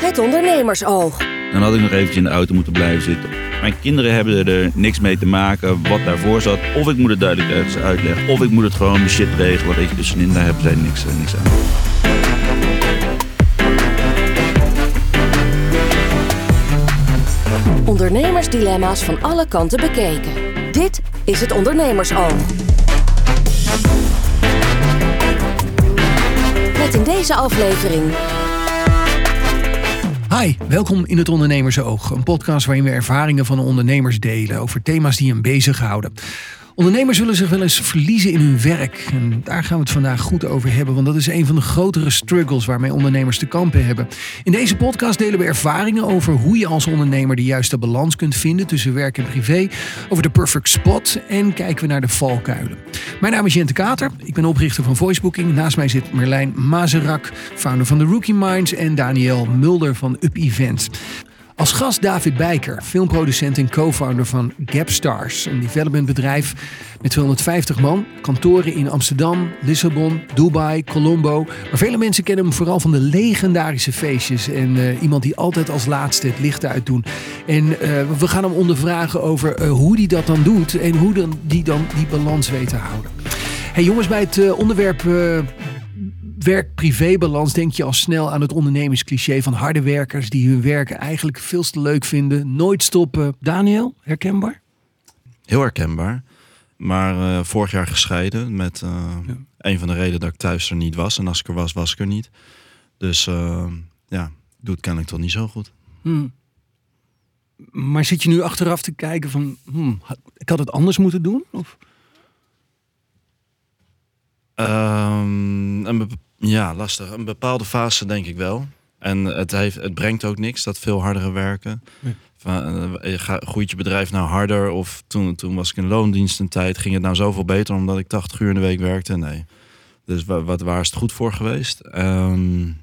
Het ondernemersoog. Dan had ik nog eventjes in de auto moeten blijven zitten. Mijn kinderen hebben er niks mee te maken wat daarvoor zat. Of ik moet het duidelijk uitleggen. Of ik moet het gewoon de shit regelen. Weet je, tussenin, daar hebben zij niks, eh, niks aan. Ondernemersdilemma's van alle kanten bekeken. Dit is het ondernemersoog. Met in deze aflevering Hi, welkom in het Ondernemersoog. Een podcast waarin we ervaringen van ondernemers delen over thema's die hen bezighouden. Ondernemers zullen zich wel eens verliezen in hun werk. En daar gaan we het vandaag goed over hebben, want dat is een van de grotere struggles waarmee ondernemers te kampen hebben. In deze podcast delen we ervaringen over hoe je als ondernemer de juiste balans kunt vinden tussen werk en privé, over de perfect spot en kijken we naar de valkuilen. Mijn naam is Jente Kater, ik ben oprichter van Voicebooking. Naast mij zit Merlijn Mazerak, founder van de Rookie Minds en Daniel Mulder van Up Events. Als gast David Bijker, filmproducent en co-founder van Gapstars, een developmentbedrijf met 250 man, kantoren in Amsterdam, Lissabon, Dubai, Colombo. Maar vele mensen kennen hem vooral van de legendarische feestjes en uh, iemand die altijd als laatste het licht uitdoen. En uh, we gaan hem ondervragen over uh, hoe hij dat dan doet en hoe dan, die dan die balans weet te houden. Hey jongens, bij het onderwerp werk-privé-balans denk je al snel aan het ondernemingscliché van harde werkers die hun werk eigenlijk veel te leuk vinden, nooit stoppen. Daniel, herkenbaar? Heel herkenbaar. Maar uh, vorig jaar gescheiden met uh, ja. een van de redenen dat ik thuis er niet was. En als ik er was, was ik er niet. Dus uh, ja, doe het kennelijk toch niet zo goed. Hmm. Maar zit je nu achteraf te kijken van, hmm, ik had het anders moeten doen? Of? Um, een ja, lastig. Een bepaalde fase denk ik wel. En het, heeft, het brengt ook niks, dat veel hardere werken. Van, uh, groeit je bedrijf nou harder? Of toen, toen was ik in loondienst een tijd, ging het nou zoveel beter omdat ik 80 uur in de week werkte? Nee. Dus wat, waar is het goed voor geweest? Um,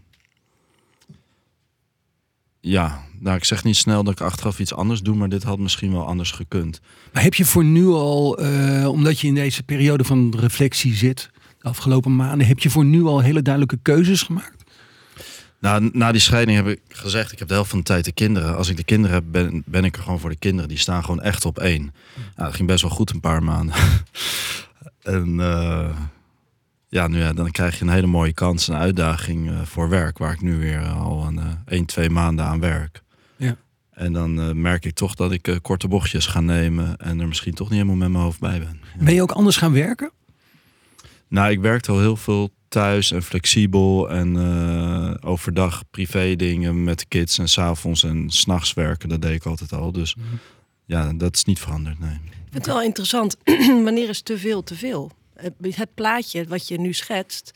ja, nou, ik zeg niet snel dat ik achteraf iets anders doe, maar dit had misschien wel anders gekund. Maar heb je voor nu al, uh, omdat je in deze periode van reflectie zit, de afgelopen maanden, heb je voor nu al hele duidelijke keuzes gemaakt? Nou, na die scheiding heb ik gezegd, ik heb de helft van de tijd de kinderen. Als ik de kinderen heb, ben, ben ik er gewoon voor de kinderen. Die staan gewoon echt op één. Nou, dat ging best wel goed een paar maanden. en uh, ja, nu ja, dan krijg je een hele mooie kans, een uitdaging uh, voor werk. Waar ik nu weer al een uh, 1, 2 maanden aan werk. Ja. En dan merk ik toch dat ik korte bochtjes ga nemen. En er misschien toch niet helemaal met mijn hoofd bij ben. Ja. Ben je ook anders gaan werken? Nou, ik werkte al heel veel thuis en flexibel en uh, overdag privé dingen met de kids en s'avonds en s'nachts werken. Dat deed ik altijd al. Dus mm. ja, dat is niet veranderd. Nee. Ik vind het wel interessant. Wanneer is te veel te veel? Het plaatje wat je nu schetst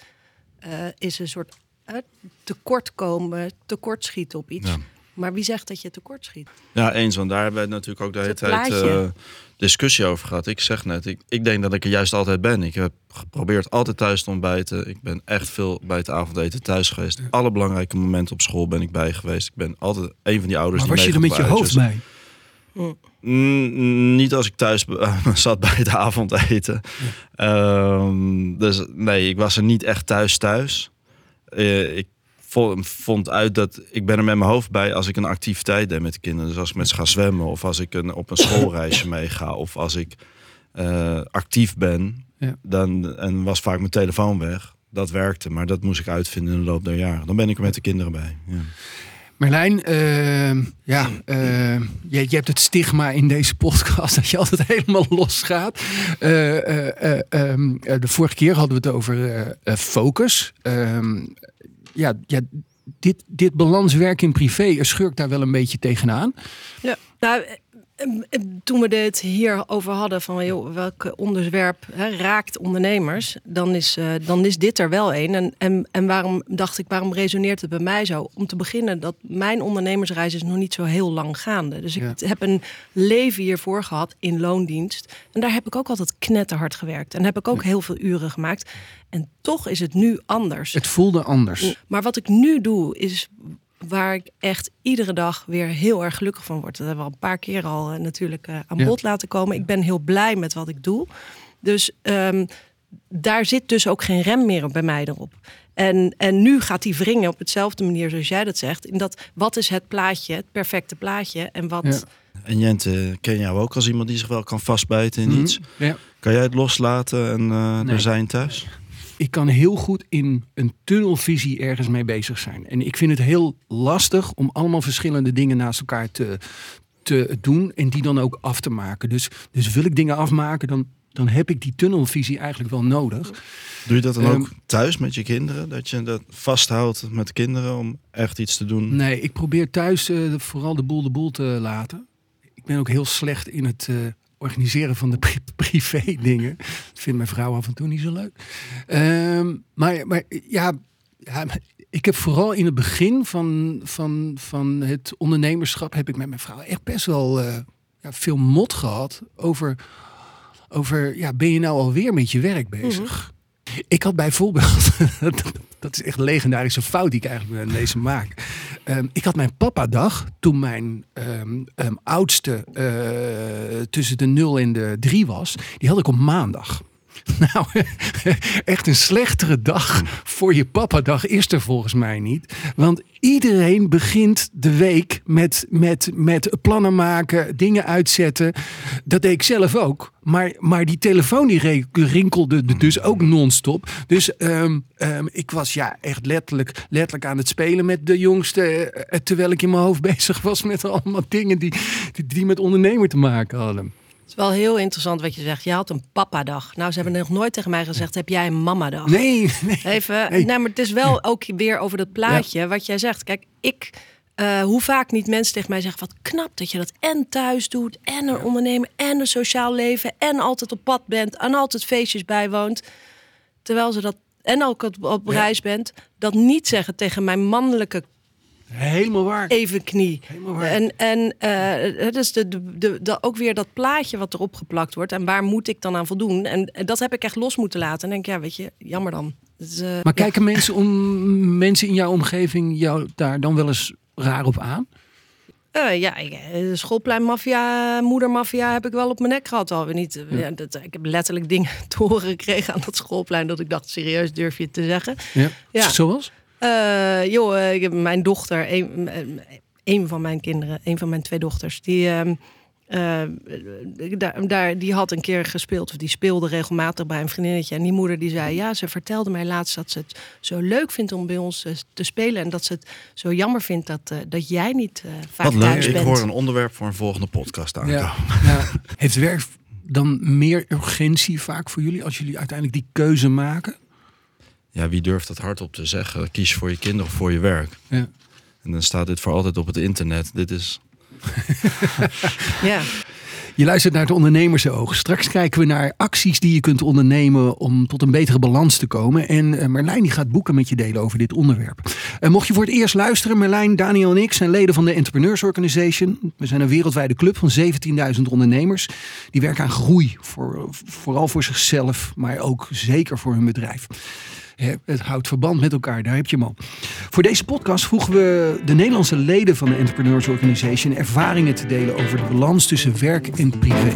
uh, is een soort uh, tekortkomen, tekortschieten op iets. Ja. Maar wie zegt dat je tekort schiet? Ja, eens. Want daar hebben we natuurlijk ook de hele tijd uh, discussie over gehad. Ik zeg net, ik, ik denk dat ik er juist altijd ben. Ik heb geprobeerd altijd thuis te ontbijten. Ik ben echt veel bij het avondeten thuis geweest. Alle belangrijke momenten op school ben ik bij geweest. Ik ben altijd een van die ouders maar die was je er met je hoofd bij? Mm, niet als ik thuis zat bij het avondeten. Ja. Um, dus nee, ik was er niet echt thuis thuis. Uh, ik vond uit dat ik ben er met mijn hoofd bij als ik een activiteit deed met de kinderen. Dus als ik met ze ga zwemmen of als ik een, op een schoolreisje meega of als ik uh, actief ben, ja. dan en was vaak mijn telefoon weg. Dat werkte, maar dat moest ik uitvinden in de loop der jaren. Dan ben ik er met de kinderen bij. Ja. Marlijn, uh, ja, uh, je, je, hebt het stigma in deze podcast dat je altijd helemaal los gaat. Uh, de vorige keer hadden we het over focus. Ja, ja dit, dit balanswerk in privé schurkt daar wel een beetje tegenaan. Ja, nou, toen we dit hier over hadden van joh, welk onderwerp hè, raakt ondernemers, dan is, uh, dan is dit er wel een. En, en, en waarom dacht ik, waarom resoneert het bij mij zo? Om te beginnen, dat mijn ondernemersreis is nog niet zo heel lang gaande. Dus ik ja. heb een leven hiervoor gehad in loondienst. En daar heb ik ook altijd knetterhard gewerkt. En heb ik ook heel veel uren gemaakt. En toch is het nu anders. Het voelde anders. Maar wat ik nu doe, is waar ik echt iedere dag weer heel erg gelukkig van word. Dat hebben we al een paar keer al uh, natuurlijk uh, aan ja. bod laten komen. Ik ben heel blij met wat ik doe. Dus um, daar zit dus ook geen rem meer bij mij erop. En, en nu gaat hij wringen op hetzelfde manier zoals jij dat zegt. In dat, wat is het plaatje, het perfecte plaatje? En wat... Ja. En Jente, ken jou ook als iemand die zich wel kan vastbijten in Mhm. iets? Ja. Kan jij het loslaten en eh Nee. er zijn thuis? Ik kan heel goed in een tunnelvisie ergens mee bezig zijn. En ik vind het heel lastig om allemaal verschillende dingen naast elkaar te, te doen en die dan ook af te maken. Dus, dus wil ik dingen afmaken, dan, dan heb ik die tunnelvisie eigenlijk wel nodig. Doe je dat dan Ehm, ook thuis met je kinderen? Dat je dat vasthoudt met kinderen om echt iets te doen? Nee, ik probeer thuis eh, vooral de boel de boel te laten. Ik ben ook heel slecht in het eh, organiseren van de pri- privé dingen. Dat vindt mijn vrouw af en toe niet zo leuk. Ehm, maar, maar ja, ik heb vooral in het begin van, van, van het ondernemerschap... heb ik met mijn vrouw echt best wel eh, ja, veel mot gehad over... over ja, ben je nou alweer met je werk bezig? Ik had bijvoorbeeld, dat is echt een legendarische fout die ik eigenlijk met deze maak. Ehm, ik had mijn papadag toen mijn ehm, ehm, oudste eh, tussen de 0 en de 3 was. Die had ik op maandag. Nou, echt een slechtere dag voor je papadag is er volgens mij niet. Want iedereen begint de week met, met, met plannen maken, dingen uitzetten. Dat deed ik zelf ook. Maar, maar die telefoon die rinkelde dus ook non-stop. Dus ehm, ehm, ik was ja echt letterlijk, letterlijk aan het spelen met de jongste. eh, terwijl ik in mijn hoofd bezig was met allemaal dingen die, die, die met ondernemer te maken hadden. Het is wel heel interessant wat je zegt. Je had een papadag. Nou, ze hebben nog nooit tegen mij gezegd, heb jij een mamadag? Nee, nee. Even, Nee. nee. maar het is wel ook weer over dat plaatje wat jij zegt. Kijk, ik, eh, hoe vaak niet mensen tegen mij zeggen: wat knap dat je dat en thuis doet, en een ondernemer, en een sociaal leven, en altijd op pad bent, en altijd feestjes bijwoont. Terwijl ze dat, en ook op, op Ja. reis bent, dat niet zeggen tegen mijn mannelijke Helemaal waar. Helemaal waar. En, en het is de, de, de, de- ook weer dat plaatje wat erop geplakt wordt. En waar moet ik dan aan voldoen? En dat heb ik echt los moeten laten. En denk, ja, weet je, jammer dan. Is, eh, Maar ja. kijken mensen, om, mensen in jouw omgeving jou daar dan wel eens raar op aan? Eh, ja, schoolpleinmafia, moedermafia heb ik wel op mijn nek gehad alweer niet. Ja, dat, ik heb letterlijk dingen te horen gekregen aan dat schoolplein dat ik dacht, serieus durf je het te zeggen? Ja. Ja. Zoals? Eh, joh, eh, ik heb mijn dochter, een, een van mijn kinderen, een van mijn twee dochters, die, ehm, eh, daar, daar, die had een keer gespeeld, of die speelde regelmatig bij een vriendinnetje. En die moeder die zei, ja, ze vertelde mij laatst dat ze het zo leuk vindt om bij ons eh, te spelen. En dat ze het zo jammer vindt dat, eh, dat jij niet eh, vaak Wat leuk, ik bent. hoor een onderwerp voor een volgende podcast aankomen. Ja. ja. Heeft werk dan meer urgentie vaak voor jullie als jullie uiteindelijk die keuze maken? Ja, wie durft dat hardop te zeggen? Kies voor je kinderen of voor je werk. Ja. En dan staat dit voor altijd op het internet. Dit is... Ja. Je luistert naar het ondernemersoog. Straks kijken we naar acties die je kunt ondernemen om tot een betere balans te komen. En eh, Merlijn die gaat boeken met je delen over dit onderwerp. En mocht je voor het eerst luisteren, Merlijn, Daniel en ik zijn leden van de Entrepreneurs Organization. We zijn een wereldwijde club van 17.000 ondernemers. Die werken aan groei, voor, vooral voor zichzelf, maar ook zeker voor hun bedrijf. Het houdt verband met elkaar, daar heb je hem al. Voor deze podcast vroegen we de Nederlandse leden van de Entrepreneurs Organization ervaringen te delen over de balans tussen werk en privé.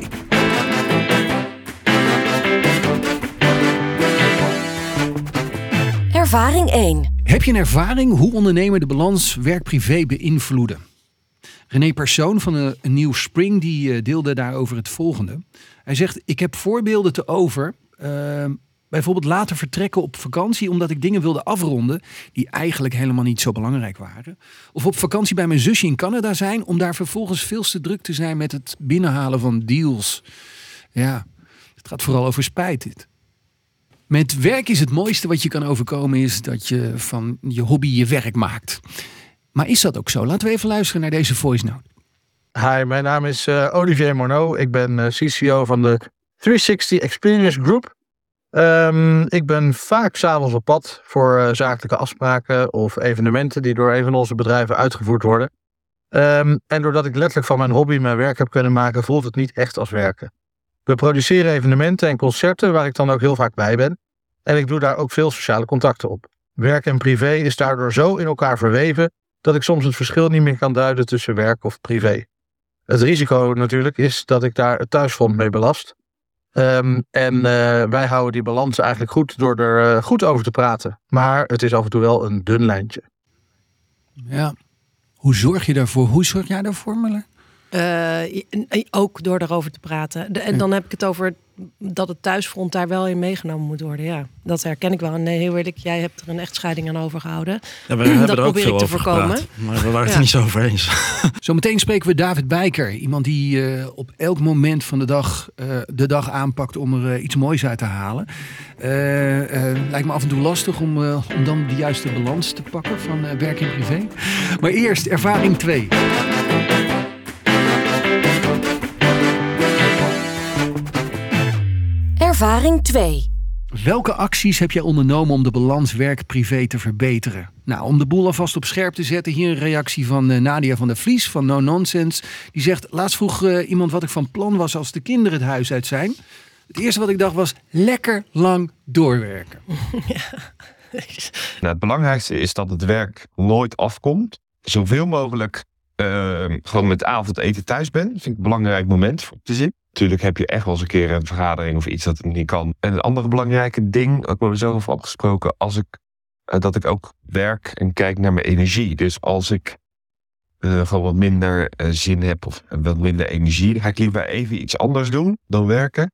Ervaring 1. Heb je een ervaring hoe ondernemen de balans werk-privé beïnvloeden? René Persoon van een, nieuw Spring die eh, deelde daarover het volgende. Hij zegt: Ik heb voorbeelden te over. eh, bijvoorbeeld later vertrekken op vakantie omdat ik dingen wilde afronden die eigenlijk helemaal niet zo belangrijk waren. Of op vakantie bij mijn zusje in Canada zijn om daar vervolgens veel te druk te zijn met het binnenhalen van deals. Ja, het gaat vooral over spijt dit. Met werk is het mooiste wat je kan overkomen is dat je van je hobby je werk maakt. Maar is dat ook zo? Laten we even luisteren naar deze voice note. Hi, mijn naam is eh, Olivier Monod. Ik ben eh, CCO van de 360 Experience Group. Ehm, ik ben vaak s'avonds op pad voor eh, zakelijke afspraken of evenementen die door een van onze bedrijven uitgevoerd worden. Ehm, en doordat ik letterlijk van mijn hobby mijn werk heb kunnen maken, voelt het niet echt als werken. We produceren evenementen en concerten waar ik dan ook heel vaak bij ben. En ik doe daar ook veel sociale contacten op. Werk en privé is daardoor zo in elkaar verweven dat ik soms het verschil niet meer kan duiden tussen werk of privé. Het risico natuurlijk is dat ik daar het thuisfront mee belast. Ehm, en eh, wij houden die balans eigenlijk goed door er eh, goed over te praten. Maar het is af en toe wel een dun lijntje. Ja. Hoe zorg je daarvoor? Hoe zorg jij daarvoor, Muller? Eh, ook door erover te praten. De, en dan heb ik het over dat het thuisfront daar wel in meegenomen moet worden. Ja, dat herken ik wel. En nee, heel eerlijk, jij hebt er een echtscheiding aan overgehouden. Ja, we hebben dat er ook probeer veel ik te voorkomen. gepraat, Maar we waren het Ja. er niet zo over eens. Zometeen spreken we David Bijker. Iemand die eh, op elk moment van de dag eh, de dag aanpakt om er eh, iets moois uit te halen. Eh, eh, lijkt me af en toe lastig om, eh, om dan de juiste balans te pakken van eh, werk en privé. Maar eerst ervaring 2. Ervaring 2. Welke acties heb jij ondernomen om de balans werk-privé te verbeteren? Nou, om de boel alvast op scherp te zetten, hier een reactie van eh, Nadia van der Vlies van No Nonsense. Die zegt, laatst vroeg eh, iemand wat ik van plan was als de kinderen het huis uit zijn. Het eerste wat ik dacht was, lekker lang doorwerken. Nou, het belangrijkste is dat het werk nooit afkomt. Zoveel mogelijk eh, gewoon met avondeten thuis ben. Dat vind ik een belangrijk moment voor te zien. Natuurlijk heb je echt wel eens een keer een vergadering of iets dat het niet kan. En een andere belangrijke ding, ook met mezelf afgesproken, als ik, eh, dat ik ook werk en kijk naar mijn energie. Dus als ik eh, gewoon wat minder eh, zin heb of wat minder energie, dan ga ik liever even iets anders doen dan werken.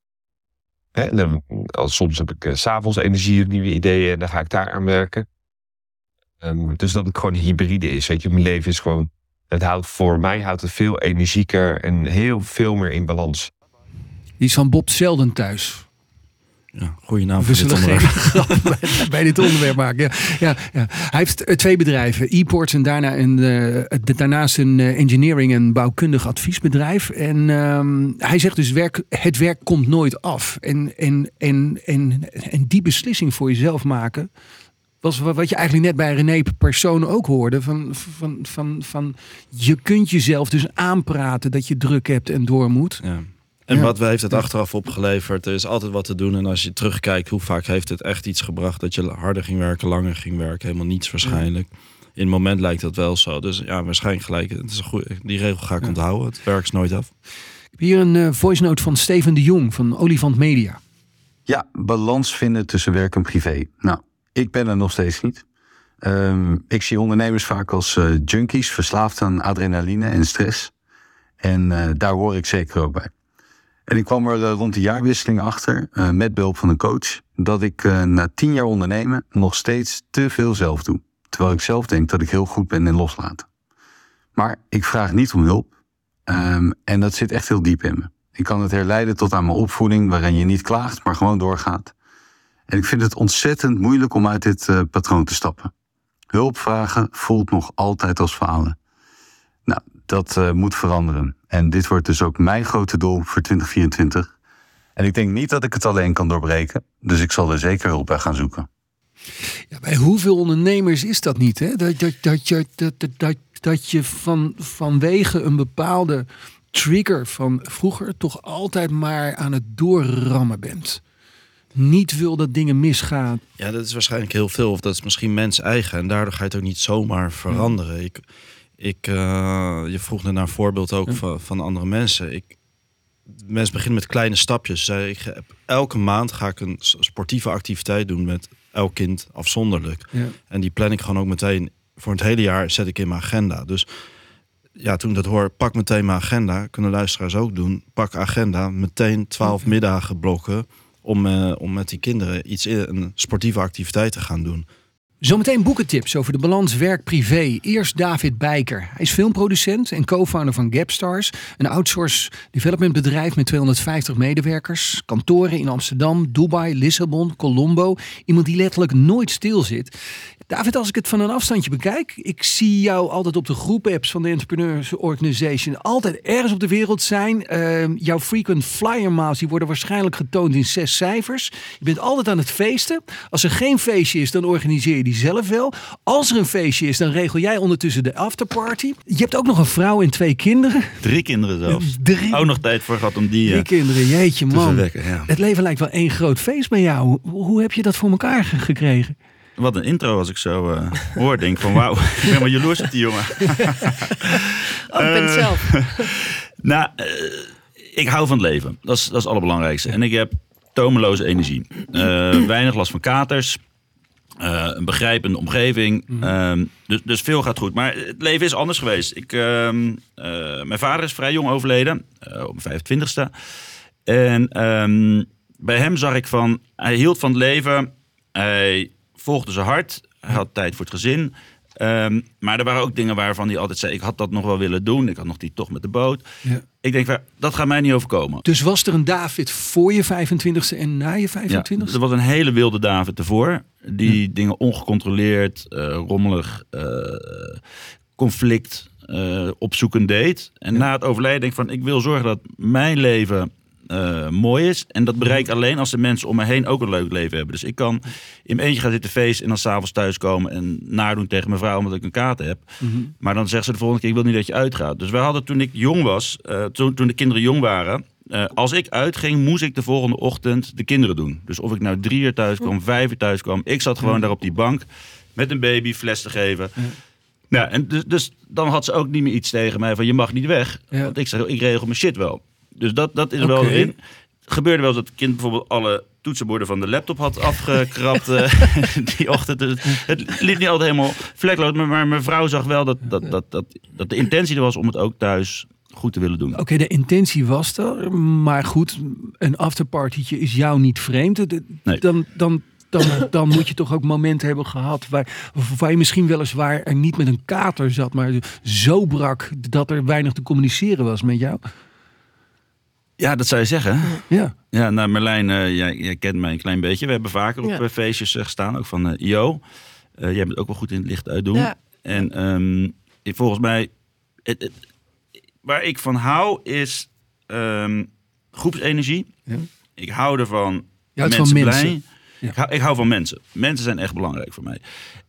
Hè, en als, soms heb ik s s'avonds energie nieuwe ideeën en dan ga ik daar aan werken. Ehm, dus dat het gewoon hybride is. Weet je, mijn leven is gewoon. Het houdt voor mij houdt het veel energieker en heel veel meer in balans. Die is van Bob Selden thuis. Ja, goede naam voor dit onderwerp. bij, bij dit onderwerp maken. Ja, ja, ja. Hij heeft eh, twee bedrijven. E-ports en daarna een, eh, de- daarnaast een eh, engineering en bouwkundig adviesbedrijf. En ehm, hij zegt dus, werk, het werk komt nooit af. En, en, en, en, en die beslissing voor jezelf maken... was wa- wat je eigenlijk net bij René Persoon ook hoorde. Van, van, van, van, je kunt jezelf dus aanpraten dat je druk hebt en door moet. Ja. En Ja. wat heeft het achteraf opgeleverd? Er is altijd wat te doen. En als je terugkijkt, hoe vaak heeft het echt iets gebracht dat je harder ging werken, langer ging werken? Helemaal niets waarschijnlijk. In het moment lijkt dat wel zo. Dus ja, waarschijnlijk gelijk. Het is een goeie, die regel ga ik onthouden. Het werkt is nooit af. Ik heb hier een eh, voice note van Steven de Jong van Olifant Media. Ja, balans vinden tussen werk en privé. Nou, ik ben er nog steeds niet. Ehm, ik zie ondernemers vaak als eh, junkies, verslaafd aan adrenaline en stress. En eh, daar hoor ik zeker ook bij. En ik kwam er eh, rond de jaarwisseling achter, eh, met behulp van een coach, dat ik eh, na tien jaar ondernemen nog steeds te veel zelf doe. Terwijl ik zelf denk dat ik heel goed ben in loslaten. Maar ik vraag niet om hulp. Ehm, en dat zit echt heel diep in me. Ik kan het herleiden tot aan mijn opvoeding, waarin je niet klaagt, maar gewoon doorgaat. En ik vind het ontzettend moeilijk om uit dit patroon te stappen. Hulp vragen voelt nog altijd als falen. Nou, dat moet veranderen. En dit wordt dus ook mijn grote doel voor 2024. En ik denk niet dat ik het alleen kan doorbreken. Dus ik zal er zeker hulp bij gaan zoeken. Ja, bij hoeveel ondernemers is dat niet? Hè? Dat, dat, dat, je, dat, dat, dat, dat je van, vanwege een bepaalde trigger van vroeger toch altijd maar aan het doorrammen bent. Niet wil dat dingen misgaan. Ja, dat is waarschijnlijk heel veel. Of dat is misschien mens eigen. En daardoor ga je het ook niet zomaar veranderen. Ik, ik, eh, je vroeg net naar een voorbeeld ook van, van andere mensen. Ik, mensen beginnen met kleine stapjes. Ik heb, elke maand ga ik een sportieve activiteit doen met elk kind afzonderlijk. Ja. En die plan ik gewoon ook meteen voor het hele jaar zet ik in mijn agenda. Dus ja, toen ik dat hoor, pak meteen mijn agenda. Kunnen luisteraars ook doen. Pak agenda, meteen 12 middagen blokken. Om, eh, om met die kinderen iets in een sportieve activiteit te gaan doen. Zometeen boekentips over de balans werk-privé. Eerst David Bijker. Hij is filmproducent en co-founder van Gapstars. Een outsource development bedrijf met 250 medewerkers. Kantoren in Amsterdam, Dubai, Lissabon, Colombo. Iemand die letterlijk nooit stil zit. David, als ik het van een afstandje bekijk, ik zie jou altijd op de groep-apps van de Entrepreneurs Organization altijd ergens op de wereld zijn. Ehm, jouw frequent flyer miles die worden waarschijnlijk getoond in zes cijfers. Je bent altijd aan het feesten. Als er geen feestje is, dan organiseer je die zelf wel. Als er een feestje is, dan regel jij ondertussen de afterparty. Je hebt ook nog een vrouw en twee kinderen. Drie kinderen zelfs. Drie, Ook nog tijd voor gehad om die drie eh, kinderen, jeetje man. Ja. Het leven lijkt wel één groot feest bij jou. Hoe, heb je dat voor elkaar ge- gekregen? Wat een intro als ik zo eh, hoor. Denk van wauw, ik ben wel jaloers op die jongen. Oh, ik ben het Eh, zelf. Nou, eh, ik hou van het leven. Dat is, dat is het allerbelangrijkste. En ik heb tomeloze energie. Weinig last van katers. Een begrijpende omgeving. Ehm, dus, dus veel gaat goed. Maar het leven is anders geweest. Ik, ehm, eh, mijn vader is vrij jong overleden. op mijn 25ste. En ehm, bij hem zag ik van... Hij hield van het leven. Hij volgde zijn hart. Hij had tijd voor het gezin. Ehm, maar er waren ook dingen waarvan hij altijd zei... ik had dat nog wel willen doen. Ik had nog die tocht met de boot. Ja. Ik denk, dat gaat mij niet overkomen. Dus was er een David voor je 25ste en na je Ja, 25ste? er was een hele wilde David ervoor. Die dingen ongecontroleerd, eh, rommelig, eh, conflict eh, opzoekend deed. En na het overlijden denk ik van... ik wil zorgen dat mijn leven eh, mooi is. En dat bereik ik alleen als de mensen om me heen ook een leuk leven hebben. Dus ik kan in mijn eentje gaan zitten feesten... en dan s'avonds thuiskomen en nadoen tegen mijn vrouw... omdat ik een kaart heb. Maar dan zegt ze de volgende keer... ik wil niet dat je uitgaat. Dus wij hadden toen ik jong was... eh, toen, toen de kinderen jong waren... eh, als ik uitging, moest ik de volgende ochtend de kinderen doen. Dus of ik nou drie uur thuis kwam, vijf uur thuis kwam. Ik zat gewoon daar op die bank met een baby fles te geven. Nou, en dus, dus dan had ze ook niet meer iets tegen mij van je mag niet weg. Ja. Want ik zei, ik regel mijn shit wel. Dus dat, dat is er wel. Het gebeurde wel eens dat het kind bijvoorbeeld alle toetsenborden van de laptop had afgekrapt eh, die ochtend. Dus het liep niet altijd helemaal vlekloos. Maar, maar mijn vrouw zag wel dat, dat, dat, dat, dat de intentie er was om het ook thuis goed te willen doen. Oké, de intentie was er. Maar goed, een afterpartytje is jou niet vreemd. De- Nee. Dan, dan, dan, dan moet je toch ook momenten hebben gehad... Waar, waar je misschien weliswaar er niet met een kater zat... maar zo brak dat er weinig te communiceren was met jou. Ja, dat zou je zeggen. Ja. Ja, nou Merlijn, eh, jij, jij kent mij een klein beetje. We hebben vaker op Ja. eh, feestjes eh, gestaan, ook van eh IO. Eh, jij bent ook wel goed in het licht uitdoen. Ja. En ehm, ik- volgens mij, het, het- waar ik van hou is ehm, groepsenergie. Ja. Ik hou ervan Je houdt mensen van blij. mensen. Ja. Ik, hou, ik hou van mensen. Mensen zijn echt belangrijk voor mij.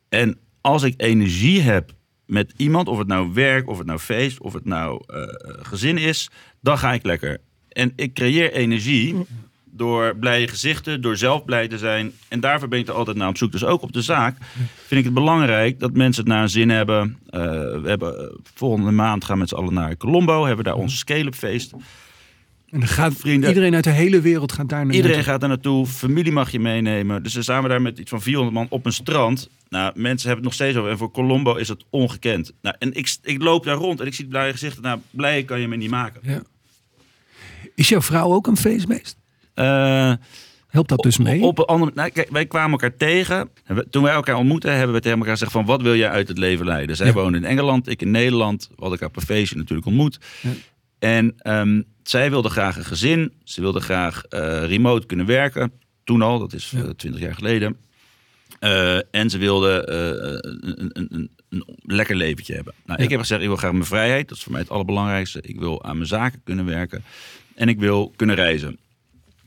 En als ik energie heb met iemand, of het nou werk, of het nou feest, of het nou eh, gezin is, dan ga ik lekker. En ik creëer energie door blije gezichten, door zelf blij te zijn. En daarvoor ben ik er altijd naar op zoek. Dus ook op de zaak vind ik het belangrijk dat mensen het naar een zin hebben. Eh, we hebben eh, volgende maand gaan we met z'n allen naar Colombo, hebben daar ons scale-up feest. En dan gaat Vrienden. iedereen uit de hele wereld gaat daar naar Iedereen gaat daar naartoe, familie mag je meenemen. Dus dan staan we daar met iets van 400 man op een strand. Nou, mensen hebben het nog steeds over. En voor Colombo is het ongekend. Nou, en ik, ik loop daar rond en ik zie blije gezichten. Nou, blij kan je me niet maken. Ja. Is jouw vrouw ook een feestbeest? Eh, Helpt dat dus mee? Op een andere, nou, kijk, wij kwamen elkaar tegen. Toen wij elkaar ontmoetten, hebben we tegen elkaar gezegd van... wat wil jij uit het leven leiden? Zij Ja. woonde in Engeland, ik in Nederland. We hadden elkaar op een feestje natuurlijk ontmoet. Ja. En ehm, zij wilde graag een gezin. Ze wilde graag eh, remote kunnen werken. Toen al, dat is Ja. twintig jaar geleden. Eh, en ze wilde eh, een, een, een, een, lekker leventje hebben. Nou, Ja. Ik heb gezegd, ik wil graag mijn vrijheid. Dat is voor mij het allerbelangrijkste. Ik wil aan mijn zaken kunnen werken. En ik wil kunnen reizen.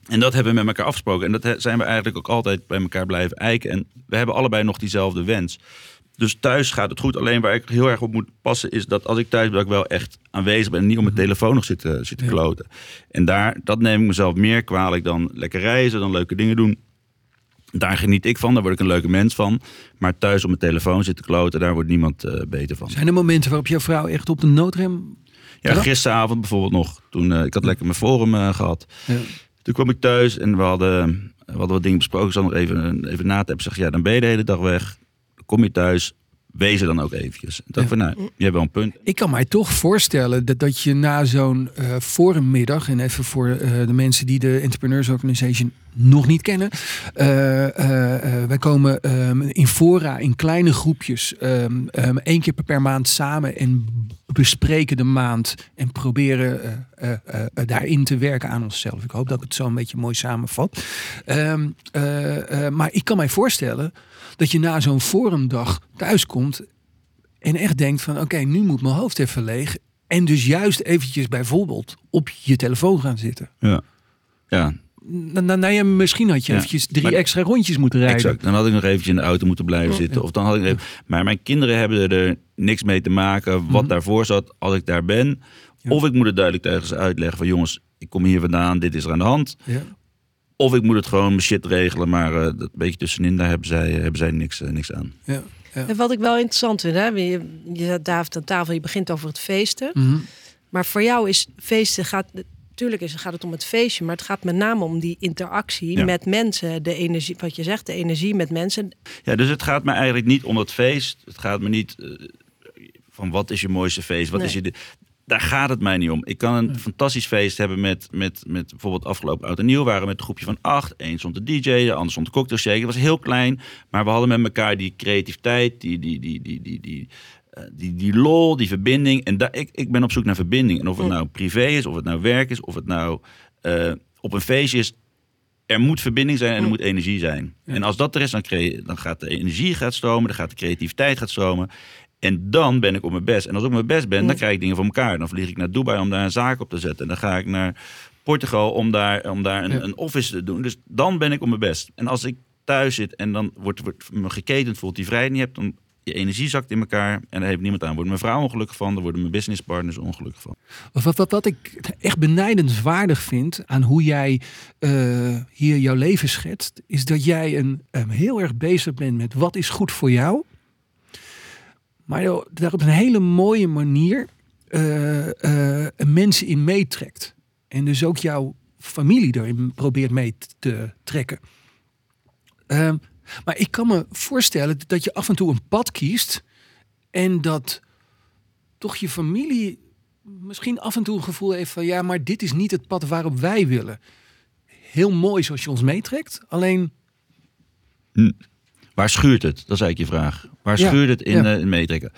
En dat hebben we met elkaar afgesproken. En dat zijn we eigenlijk ook altijd bij elkaar blijven eiken. En we hebben allebei nog diezelfde wens. Dus thuis gaat het goed. Alleen waar ik heel erg op moet passen is dat als ik thuis ben, dat ik wel echt aanwezig ben. En niet op mijn telefoon nog zit, te- zit te kloten. En daar, dat neem ik mezelf meer kwalijk dan lekker reizen, dan leuke dingen doen. Daar geniet ik van, daar word ik een leuke mens van. Maar thuis op mijn telefoon zitten kloten, daar wordt niemand eh, beter van. Zijn er momenten waarop jouw vrouw echt op de noodrem... Ja, gisteravond bijvoorbeeld nog. Toen, eh, ik had lekker mijn forum eh, gehad. Ja. Toen kwam ik thuis en we hadden, we hadden wat dingen besproken. Ik zat nog even, even na te hebben. Zeg, ja, dan ben je de hele dag weg. Dan kom je thuis. Wees er dan ook eventjes. En dacht Ja. van, nou, je hebt wel een punt. Ik kan mij toch voorstellen dat, dat je na zo'n eh forummiddag... en even voor de mensen die de Entrepreneurs Organization nog niet kennen... wij komen ehm, in fora, in kleine groepjes... ehm, één keer per maand samen en bespreken de maand... en proberen eh, eh, eh, daarin te werken aan onszelf. Ik hoop dat het zo een beetje mooi samenvat. Ehm, eh, eh, maar ik kan mij voorstellen dat je na zo'n forumdag thuiskomt en echt denkt van oké, nu moet mijn hoofd even leeg. En dus juist eventjes bijvoorbeeld op je telefoon gaan zitten. Ja. Ja, Nou, ja, misschien had je Ja, eventjes drie maar- extra rondjes moeten rijden. exact. Dan had ik nog eventjes in de auto moeten blijven zitten. Ja. Of dan had ik even, maar mijn kinderen hebben er niks mee te maken. Wat daarvoor zat, als ik daar ben. Mhm. Ja. Of ik moet het duidelijk tegen ze uitleggen van... jongens, ik kom hier vandaan, dit is er aan de hand. Ja. Of ik moet het gewoon shit regelen. Maar eh, dat beetje tussenin, daar hebben zij, hebben zij niks, eh, niks aan. Ja. En wat ik wel interessant vind, hè? je, je zat David aan tafel, je begint over het feesten. Mhm. Maar voor jou is feesten gaat. Natuurlijk tuurlijk is, gaat het om het feestje, maar het gaat met name om die interactie Ja. met mensen, de energie, wat je zegt, de energie met mensen. Ja, dus het gaat me eigenlijk niet om dat feest. Het gaat me niet eh, van wat is je mooiste feest, wat Nee. is je... De, daar gaat het mij niet om. Ik kan een fantastisch feest hebben met, met, met bijvoorbeeld afgelopen oud en nieuw waren met een groepje van acht. Eén stond de DJ, de ander stond de cocktail shake. Het was heel klein, maar we hadden met elkaar die creativiteit, die, die, die, die, die, die, die, die lol, die verbinding. En daar, ik, ik ben op zoek naar verbinding. En of het nou privé is, of het nou werk is, of het nou eh, op een feestje is. Er moet verbinding zijn en er moet energie zijn. En als dat er is, dan, dan gaat de energie gaat stromen, dan gaat de creativiteit gaat stromen. En dan ben ik op mijn best. En als ik op mijn best ben, dan krijg ik dingen voor elkaar. Dan vlieg ik naar Dubai om daar een zaak op te zetten. En dan ga ik naar Portugal om daar, om daar een, Ja. een office te doen. Dus dan ben ik op mijn best. En als ik thuis zit en dan wordt, wordt me geketend voelt die vrijheid niet hebt, dan je energie zakt in elkaar en daar heeft niemand aan. Wordt mijn vrouw ongelukkig van, daar worden mijn businesspartners ongelukkig van. Wat, wat, wat, ik echt benijdenswaardig vind aan hoe jij eh, hier jouw leven schetst, is dat jij een, een heel erg bezig bent met wat is goed voor jou. Maar daar op een hele mooie manier eh, eh, mensen in meetrekt. En dus ook jouw familie erin probeert mee te trekken. Ehm, maar ik kan me voorstellen dat je af en toe een pad kiest en dat toch je familie misschien af en toe een gevoel heeft van ja, maar dit is niet het pad waarop wij willen. Heel mooi zoals je ons meetrekt, alleen Waar schuurt het? Dat is eigenlijk je vraag. Waar Ja, schuurt het in, ja. eh, in meetrekken?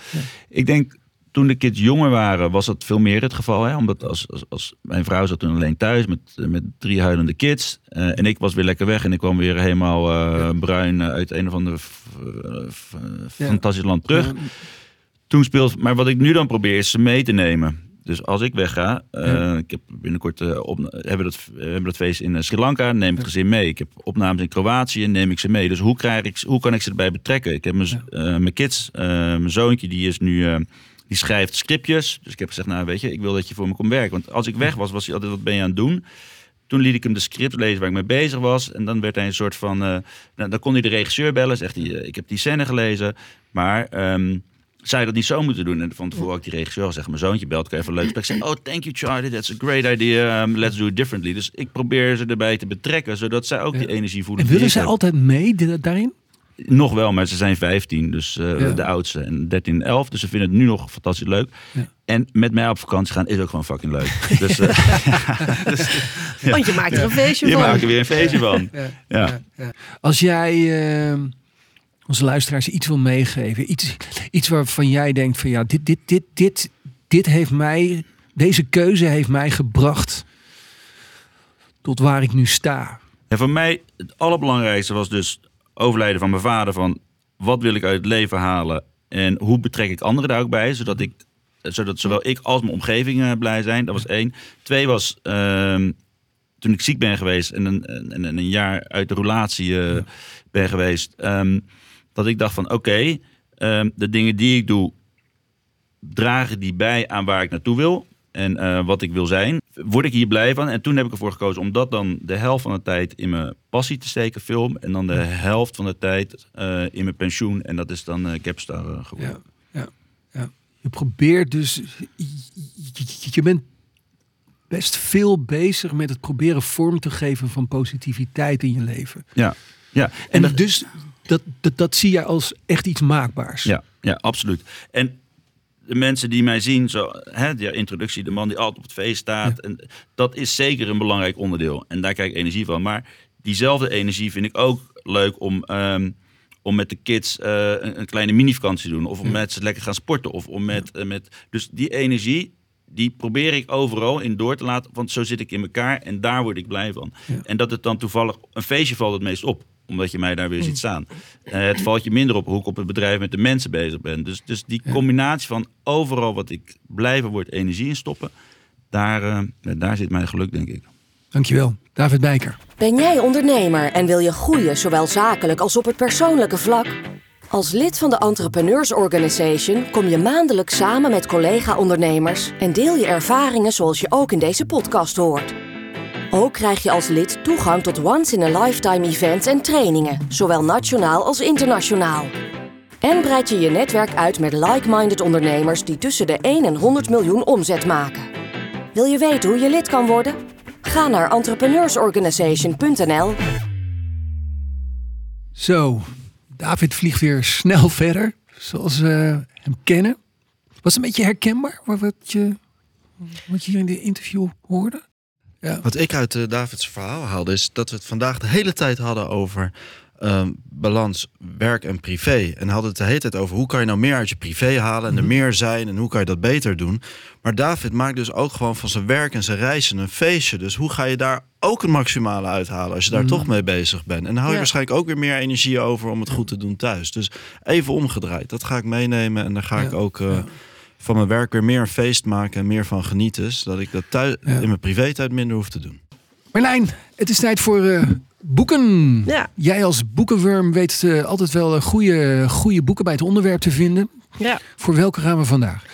Ik denk, toen de kids jonger waren, was dat veel meer het geval. Hè? Omdat als, als, als mijn vrouw zat toen alleen thuis met, met drie huilende kids. eh, en ik was weer lekker weg en ik kwam weer helemaal eh, bruin uit een of ander eh, Ja. fantastisch land terug. Toen speelt, maar wat ik nu dan probeer is ze mee te nemen. Dus als ik wegga, ik heb binnenkort op, hebben, we dat, we hebben dat feest in Sri Lanka, neem ik het gezin mee. Ik heb opnames in Kroatië, neem ik ze mee. Dus hoe, krijg ik, hoe kan ik ze erbij betrekken? Ik heb mijn, mijn kids, mijn zoontje, die is nu, die schrijft scriptjes. Dus ik heb gezegd, nou weet je, ik wil dat je voor me komt werken. Want als ik weg was, was hij altijd, wat ben je aan het doen? Toen liet ik hem de script lezen waar ik mee bezig was. En dan werd hij een soort van. eh, nou, dan kon hij de regisseur bellen. Zegt hij: eh, Ik heb die scène gelezen. Maar ehm, zou je dat niet zo moeten doen? En van tevoren had ik die regisseur gezegd: Mijn zoontje belt. Kan even een leuk gesprek zeggen. Oh, thank you, Charlie. That's a great idea. Um, let's do it differently. Dus ik probeer ze erbij te betrekken. Zodat zij ook die energie voelen. en willen ik zij altijd mee da- daarin? Nog wel, maar ze zijn 15, dus eh, Ja. de oudste. En 13 en 11, dus ze vinden het nu nog fantastisch leuk. Ja. En met mij op vakantie gaan is ook gewoon fucking leuk. dus eh, dus Want je maakt er een feestje je van. maakt er weer een feestje van. Ja, Ja. ja. Als jij eh, onze luisteraars iets wil meegeven, iets, iets waarvan jij denkt van ja, dit, dit, dit, dit, dit heeft mij, deze keuze heeft mij gebracht tot waar ik nu sta. En voor mij, het allerbelangrijkste was dus overlijden van mijn vader. Van wat wil ik uit het leven halen? En hoe betrek ik anderen daar ook bij? Zodat, ik, zodat zowel ik als mijn omgeving eh, blij zijn. Dat was één. Twee was, ehm, toen ik ziek ben geweest en een, en, en een jaar uit de relatie eh, ben geweest. ehm, dat ik dacht van oké, ehm, de dingen die ik doe, dragen die bij aan waar ik naartoe wil. En eh, wat ik wil zijn. Word ik hier blij van? En toen heb ik ervoor gekozen om dat dan de helft van de tijd in mijn passie te steken, film. En dan de helft van de tijd eh, in mijn pensioen. En dat is dan eh Capstar eh, geworden. Ja, ja, ja. Je probeert dus, je, bent best veel bezig met het proberen vorm te geven van positiviteit in je leven. Ja, ja. En dat- dus dat, dat, dat zie jij als echt iets maakbaars. Ja, ja, absoluut. En de mensen die mij zien, zo, hè, die introductie, de man die altijd op het feest staat, en dat is zeker een belangrijk onderdeel. En daar krijg ik energie van. Maar diezelfde energie vind ik ook leuk om, ehm, om met de kids eh, een, een kleine mini-vakantie te doen. Of om met ze lekker gaan sporten. Of om met, eh, met, dus die energie, die probeer ik overal in door te laten. Want zo zit ik in elkaar en daar word ik blij van. En dat het dan toevallig, een feestje valt het meest op omdat je mij daar weer ziet staan. Eh, het valt je minder op hoe ik op het bedrijf met de mensen bezig ben. Dus, dus die combinatie van overal wat ik blijven word energie in stoppen. Daar, eh, daar zit mijn geluk, denk ik. Dankjewel, David Bijker. Ben jij ondernemer en wil je groeien, zowel zakelijk als op het persoonlijke vlak? Als lid van de Entrepreneurs Organization kom je maandelijks samen met collega-ondernemers en deel je ervaringen zoals je ook in deze podcast hoort. Ook krijg je als lid toegang tot once-in-a-lifetime events en trainingen, zowel nationaal als internationaal. En breid je je netwerk uit met like-minded ondernemers die tussen de 1 en 100 miljoen omzet maken. Wil je weten hoe je lid kan worden? Ga naar entrepreneursorganization.nl. Zo, David vliegt weer snel verder, zoals we hem kennen. Was het een beetje herkenbaar wat je, wat je hier in de interview hoorde? Ja. Wat ik uit uh, Davids verhaal haalde is dat we het vandaag de hele tijd hadden over ehm, balans werk en privé. En hadden het de hele tijd over hoe kan je nou meer uit je privé halen en er meer zijn en hoe kan je dat beter doen. Maar David maakt dus ook gewoon van zijn werk en zijn reizen een feestje. Dus hoe ga je daar ook een maximale uithalen als je daar toch mee bezig bent. En dan hou je Ja. waarschijnlijk ook weer meer energie over om het goed te doen thuis. Dus even omgedraaid. Dat ga ik meenemen en dan ga ik ook eh. Van mijn werk weer meer een feest maken en meer van genieten. Zodat ik dat thuis Ja. in mijn privé-tijd minder hoef te doen. Marlijn, het is tijd voor eh, boeken. Ja. Jij als boekenworm weet eh, altijd wel eh, goede, goede boeken bij het onderwerp te vinden. Ja. Voor welke gaan we vandaag?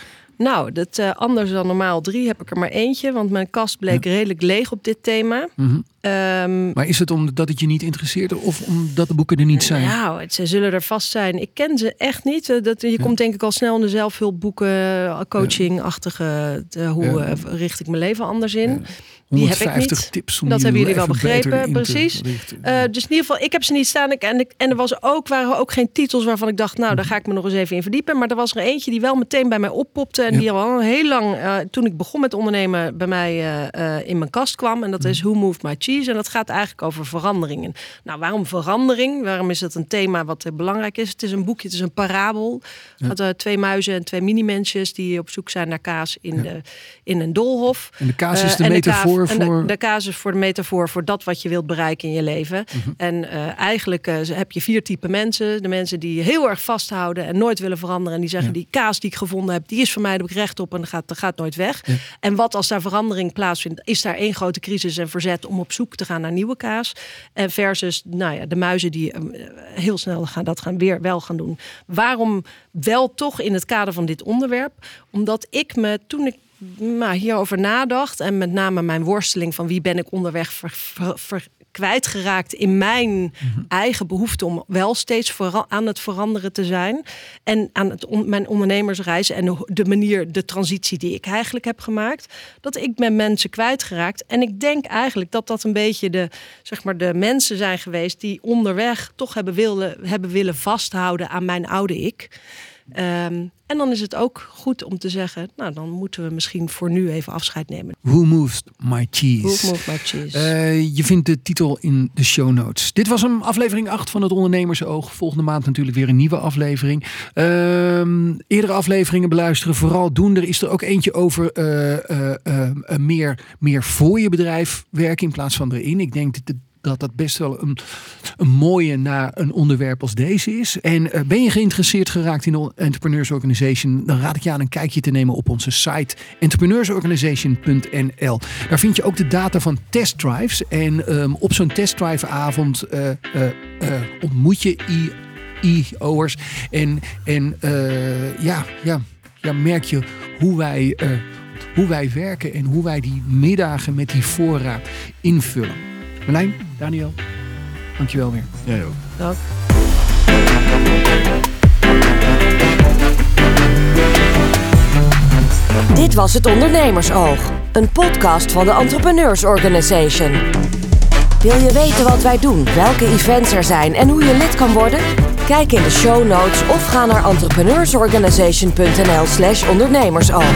Nou, dat, eh, anders dan normaal drie heb ik er maar eentje. Want mijn kast bleek redelijk leeg op dit thema. Mhm. Ehm, Maar is het omdat het je niet interesseert of omdat de boeken er niet zijn? Nou, ze zullen er vast zijn. Ik ken ze echt niet. Eh, Dat, je komt denk ik al snel in de zelfhulpboeken, eh, coaching-achtige. Hoe richt ik mijn leven anders in? Die heb ik 150 niet. tips om Dat hebben jullie wel begrepen, precies. Eh, dus in ieder geval, ik heb ze niet staan. Ik, en, ik, en er was ook, waren ook geen titels waarvan ik dacht, nou, daar ga ik me nog eens even in verdiepen. Maar er was er eentje die wel meteen bij mij oppopte. En Ja. die al heel lang, eh, toen ik begon met ondernemen, bij mij eh, in mijn kast kwam. En dat is Who Moved My Cheese. En dat gaat eigenlijk over veranderingen. Nou, waarom verandering? Waarom is dat een thema wat belangrijk is? Het is een boekje, het is een parabel. Het gaat, eh, twee muizen en twee mini-mensjes die op zoek zijn naar kaas in, de, in een doolhof. En de kaas is de en en de- kaas is voor de metafoor voor dat wat je wilt bereiken in je leven. Mhm. En eh, eigenlijk eh, heb je vier typen mensen. De mensen die heel erg vasthouden en nooit willen veranderen. En die zeggen, Ja. die kaas die ik gevonden heb, die is voor mij, daar heb ik recht op en dat gaat, dat gaat nooit weg. Ja. En wat als daar verandering plaatsvindt, is daar één grote crisis en verzet om op zoek te gaan naar nieuwe kaas. En versus nou ja, de muizen die eh, heel snel gaan dat gaan weer wel gaan doen. Waarom wel toch in het kader van dit onderwerp? Omdat ik me toen ik maar hierover nadacht en met name mijn worsteling van wie ben ik onderweg ver, ver- ver- kwijtgeraakt in mijn eigen behoefte om wel steeds aan het veranderen te zijn en aan het on- mijn ondernemersreis en de- de manier, de transitie die ik eigenlijk heb gemaakt, dat ik ben mensen kwijtgeraakt en ik denk eigenlijk dat dat een beetje de zeg maar de mensen zijn geweest die onderweg toch hebben willen hebben willen vasthouden aan mijn oude ik. Ehm, en dan is het ook goed om te zeggen, nou dan moeten we misschien voor nu even afscheid nemen. Who Moved My Cheese? Move my cheese. Eh, je vindt de titel in de show notes. Dit was hem, aflevering 8 van het Ondernemersoog. Volgende maand natuurlijk weer een nieuwe aflevering. Ehm, eerdere afleveringen beluisteren, vooral doen. Er is er ook eentje over eh, eh, meer, meer voor je bedrijf werken in plaats van erin. Ik denk dat dat dat best wel een, een mooie naar een onderwerp als deze is. En eh, ben je geïnteresseerd geraakt in Entrepreneurs Organization, dan raad ik je aan een kijkje te nemen op onze site entrepreneursorganization.nl. Daar vind je ook de data van testdrives. En ehm, op zo'n testdrive-avond eh, eh, eh, ontmoet je IO'ers. En, en ja, ja, ja, merk je hoe wij, hoe wij werken en hoe wij die middagen met die voorraad invullen. Marlijn, Daniel, dankjewel weer. Jij ook. Dank. Dit was het Ondernemersoog, een podcast van de Entrepreneurs Organization. Wil je weten wat wij doen, welke events er zijn en hoe je lid kan worden? Kijk in de show notes of ga naar entrepreneursorganization.nl/slash ondernemersoog.